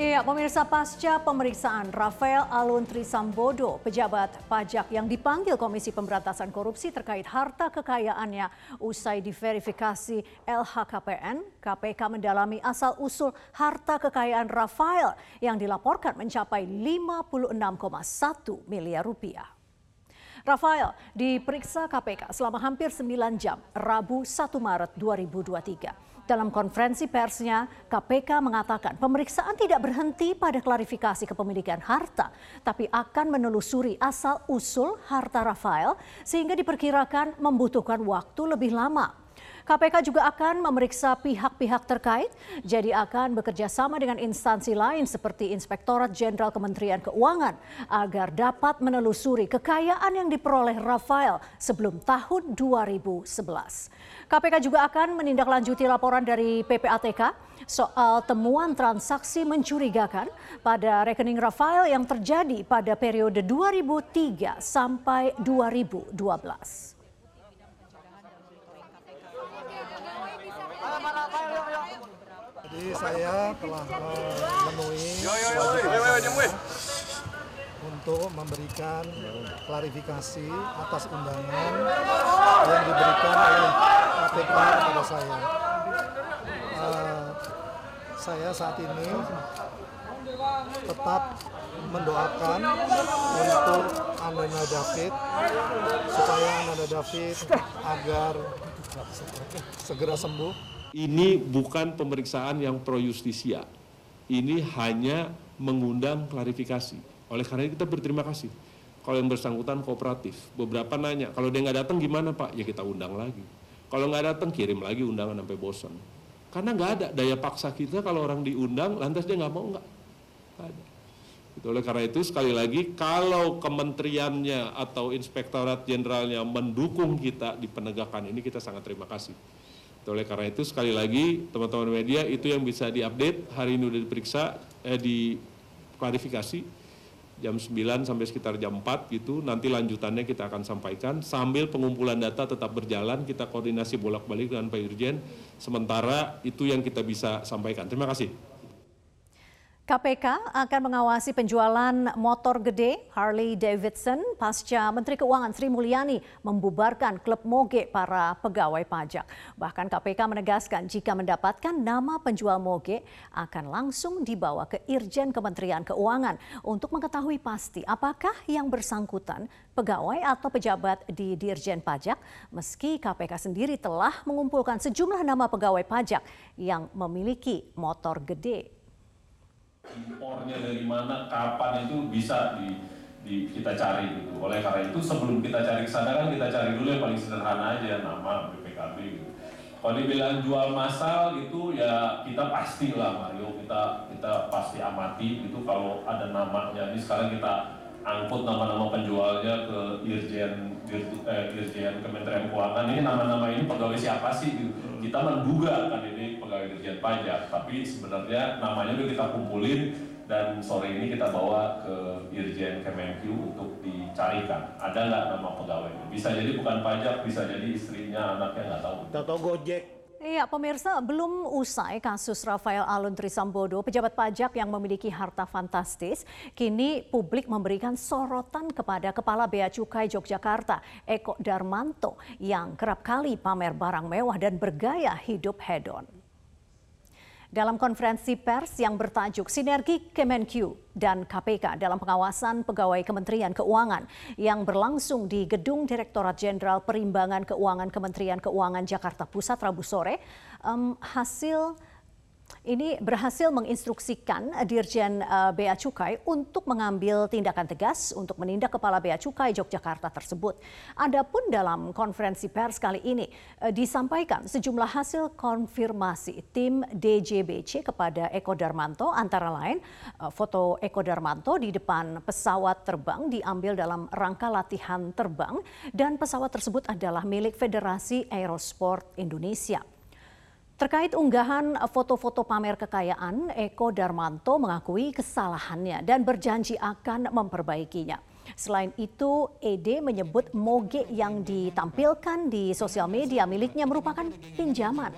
Iya, pemirsa pasca pemeriksaan Rafael Alun Trisambodo, pejabat pajak yang dipanggil Komisi Pemberantasan Korupsi terkait harta kekayaannya usai diverifikasi LHKPN, KPK mendalami asal-usul harta kekayaan Rafael yang dilaporkan mencapai 56,1 miliar rupiah. Rafael diperiksa KPK selama hampir 9 jam, Rabu 1 Maret 2023. Dalam konferensi persnya, KPK mengatakan pemeriksaan tidak berhenti pada klarifikasi kepemilikan harta, tapi akan menelusuri asal-usul harta Rafael sehingga diperkirakan membutuhkan waktu lebih lama. KPK juga akan memeriksa pihak-pihak terkait, jadi akan bekerja sama dengan instansi lain seperti Inspektorat Jenderal Kementerian Keuangan agar dapat menelusuri kekayaan yang diperoleh Rafael sebelum tahun 2011. KPK juga akan menindaklanjuti laporan dari PPATK soal temuan transaksi mencurigakan pada rekening Rafael yang terjadi pada periode 2003 sampai 2012. Jadi saya telah memenuhi untuk memberikan klarifikasi atas undangan yang diberikan oleh KPK kepada saya. Uh, saya saat ini tetap mendoakan untuk Ananda David supaya Ananda David agar segera sembuh. Ini bukan pemeriksaan yang pro justisia. Ini hanya mengundang klarifikasi. Oleh karena itu kita berterima kasih. Kalau yang bersangkutan kooperatif, beberapa nanya, kalau dia nggak datang gimana Pak? Ya kita undang lagi. Kalau nggak datang kirim lagi undangan sampai bosan. Karena nggak ada daya paksa kita kalau orang diundang, lantas dia nggak mau nggak? ada. Itu oleh karena itu sekali lagi kalau kementeriannya atau inspektorat jenderalnya mendukung kita di penegakan ini kita sangat terima kasih. Oleh karena itu sekali lagi teman-teman media itu yang bisa diupdate hari ini sudah diperiksa eh di klarifikasi jam 9 sampai sekitar jam 4 gitu. Nanti lanjutannya kita akan sampaikan sambil pengumpulan data tetap berjalan kita koordinasi bolak-balik dengan Pak Irjen. Sementara itu yang kita bisa sampaikan. Terima kasih. KPK akan mengawasi penjualan motor gede Harley Davidson pasca Menteri Keuangan Sri Mulyani membubarkan klub moge para pegawai pajak. Bahkan KPK menegaskan jika mendapatkan nama penjual moge akan langsung dibawa ke Irjen Kementerian Keuangan untuk mengetahui pasti apakah yang bersangkutan pegawai atau pejabat di Dirjen Pajak meski KPK sendiri telah mengumpulkan sejumlah nama pegawai pajak yang memiliki motor gede impornya dari mana, kapan itu bisa di, di kita cari gitu. Oleh karena itu sebelum kita cari ke sana kan kita cari dulu yang paling sederhana aja nama BPKB gitu. Kalau dibilang jual massal gitu ya kita pasti lah Mario kita kita pasti amati itu kalau ada namanya ini sekarang kita angkut nama-nama penjualnya ke Dirjen eh, Dirjen Kementerian Keuangan. Ini nama-nama ini pegawai siapa sih gitu. Kita menduga kan ini pegawai Dirjen Pajak tapi sebenarnya namanya udah kita kumpulin dan sore ini kita bawa ke Dirjen Kemenkyu untuk dicarikan. Ada nggak nama pegawai? Bisa jadi bukan pajak bisa jadi istrinya anaknya nggak tahu. Tahu Gojek Iya, pemirsa, belum usai kasus Rafael Alun Trisambodo, pejabat pajak yang memiliki harta fantastis, kini publik memberikan sorotan kepada Kepala Bea Cukai Yogyakarta, Eko Darmanto, yang kerap kali pamer barang mewah dan bergaya hidup hedon. Dalam konferensi pers yang bertajuk Sinergi Kemenkyu dan KPK dalam pengawasan pegawai Kementerian Keuangan yang berlangsung di Gedung Direktorat Jenderal Perimbangan Keuangan Kementerian Keuangan Jakarta Pusat Rabu sore, um, hasil ini berhasil menginstruksikan Dirjen eh, Bea Cukai untuk mengambil tindakan tegas untuk menindak Kepala Bea Cukai Yogyakarta tersebut. Adapun dalam konferensi pers kali ini eh, disampaikan sejumlah hasil konfirmasi tim DJBC kepada Eko Darmanto antara lain eh, foto Eko Darmanto di depan pesawat terbang diambil dalam rangka latihan terbang dan pesawat tersebut adalah milik Federasi Aerosport Indonesia. Terkait unggahan foto-foto pamer kekayaan, Eko Darmanto mengakui kesalahannya dan berjanji akan memperbaikinya. Selain itu, ED menyebut moge yang ditampilkan di sosial media miliknya merupakan pinjaman.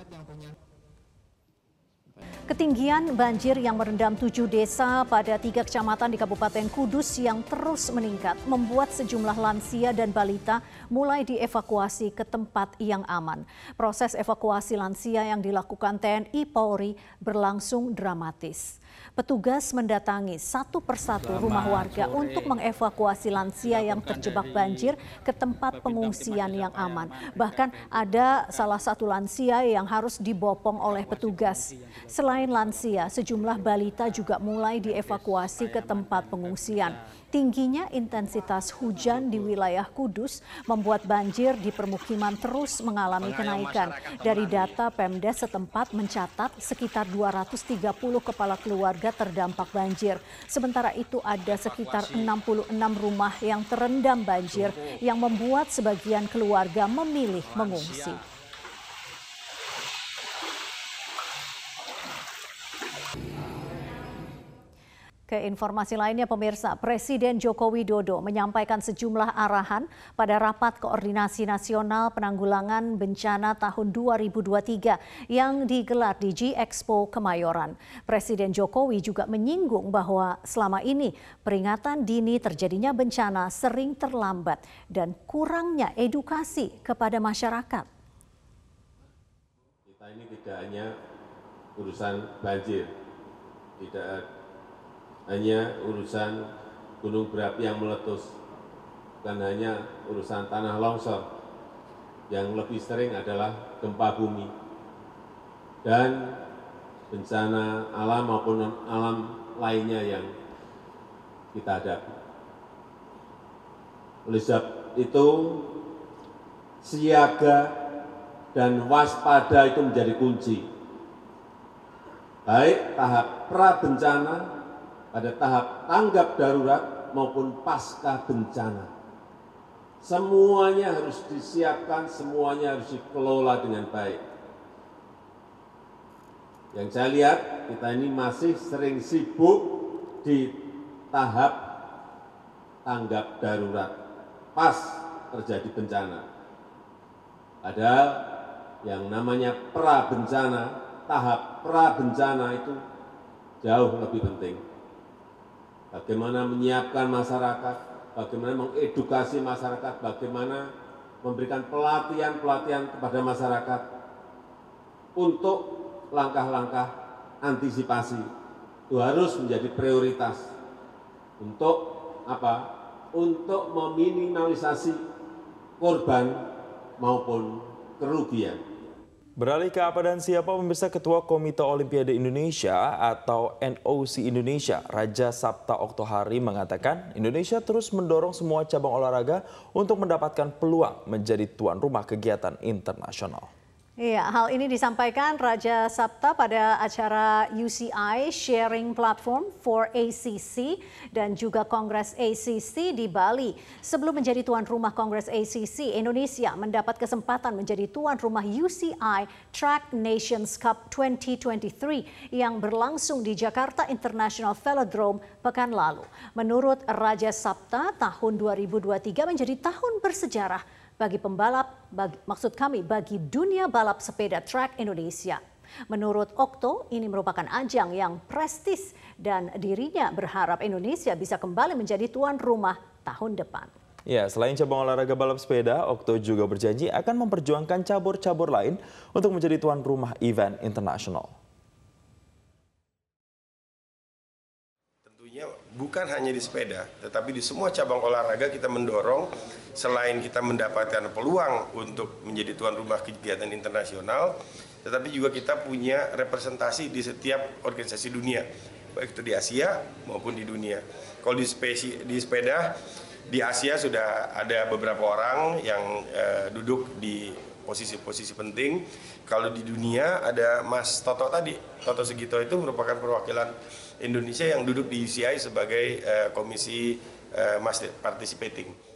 Ketinggian banjir yang merendam tujuh desa pada tiga kecamatan di Kabupaten Kudus yang terus meningkat membuat sejumlah lansia dan balita mulai dievakuasi ke tempat yang aman. Proses evakuasi lansia yang dilakukan TNI Polri berlangsung dramatis. Petugas mendatangi satu persatu rumah warga untuk mengevakuasi lansia yang terjebak banjir ke tempat pengungsian yang aman. Bahkan ada salah satu lansia yang harus dibopong oleh petugas. Selain lansia, sejumlah balita juga mulai dievakuasi ke tempat pengungsian. Tingginya intensitas hujan di wilayah Kudus membuat banjir di permukiman terus mengalami kenaikan. Dari data Pemda setempat mencatat sekitar 230 kepala keluarga terdampak banjir. Sementara itu ada sekitar 66 rumah yang terendam banjir yang membuat sebagian keluarga memilih mengungsi. Ke informasi lainnya pemirsa, Presiden Joko Widodo menyampaikan sejumlah arahan pada rapat koordinasi nasional penanggulangan bencana tahun 2023 yang digelar di G Expo Kemayoran. Presiden Jokowi juga menyinggung bahwa selama ini peringatan dini terjadinya bencana sering terlambat dan kurangnya edukasi kepada masyarakat. Kita ini tidak hanya urusan banjir, tidak hanya urusan gunung berapi yang meletus, bukan hanya urusan tanah longsor, yang lebih sering adalah gempa bumi dan bencana alam maupun alam lainnya yang kita hadapi. Oleh sebab itu, siaga dan waspada itu menjadi kunci. Baik tahap pra bencana pada tahap tanggap darurat maupun pasca bencana. Semuanya harus disiapkan, semuanya harus dikelola dengan baik. Yang saya lihat, kita ini masih sering sibuk di tahap tanggap darurat pas terjadi bencana. Padahal yang namanya pra bencana, tahap pra bencana itu jauh lebih penting bagaimana menyiapkan masyarakat, bagaimana mengedukasi masyarakat, bagaimana memberikan pelatihan-pelatihan kepada masyarakat untuk langkah-langkah antisipasi itu harus menjadi prioritas untuk apa? Untuk meminimalisasi korban maupun kerugian. Beralih ke apa dan siapa pemirsa Ketua Komite Olimpiade Indonesia atau NOC Indonesia, Raja Sabta Oktohari mengatakan Indonesia terus mendorong semua cabang olahraga untuk mendapatkan peluang menjadi tuan rumah kegiatan internasional. Iya, hal ini disampaikan Raja Sabta pada acara UCI Sharing Platform for ACC dan juga Kongres ACC di Bali. Sebelum menjadi tuan rumah Kongres ACC, Indonesia mendapat kesempatan menjadi tuan rumah UCI Track Nations Cup 2023 yang berlangsung di Jakarta International Velodrome pekan lalu. Menurut Raja Sabta, tahun 2023 menjadi tahun bersejarah bagi pembalap, bagi, maksud kami bagi dunia balap sepeda track Indonesia. Menurut Okto, ini merupakan ajang yang prestis dan dirinya berharap Indonesia bisa kembali menjadi tuan rumah tahun depan. Ya, selain cabang olahraga balap sepeda, Okto juga berjanji akan memperjuangkan cabur-cabur lain untuk menjadi tuan rumah event internasional. Bukan hanya di sepeda, tetapi di semua cabang olahraga kita mendorong selain kita mendapatkan peluang untuk menjadi tuan rumah kegiatan internasional, tetapi juga kita punya representasi di setiap organisasi dunia, baik itu di Asia maupun di dunia. Kalau di, spesi, di sepeda, di Asia sudah ada beberapa orang yang uh, duduk di posisi-posisi penting. Kalau di dunia ada Mas Toto tadi, Toto Segito itu merupakan perwakilan Indonesia yang duduk di UCI sebagai uh, komisi uh, participating.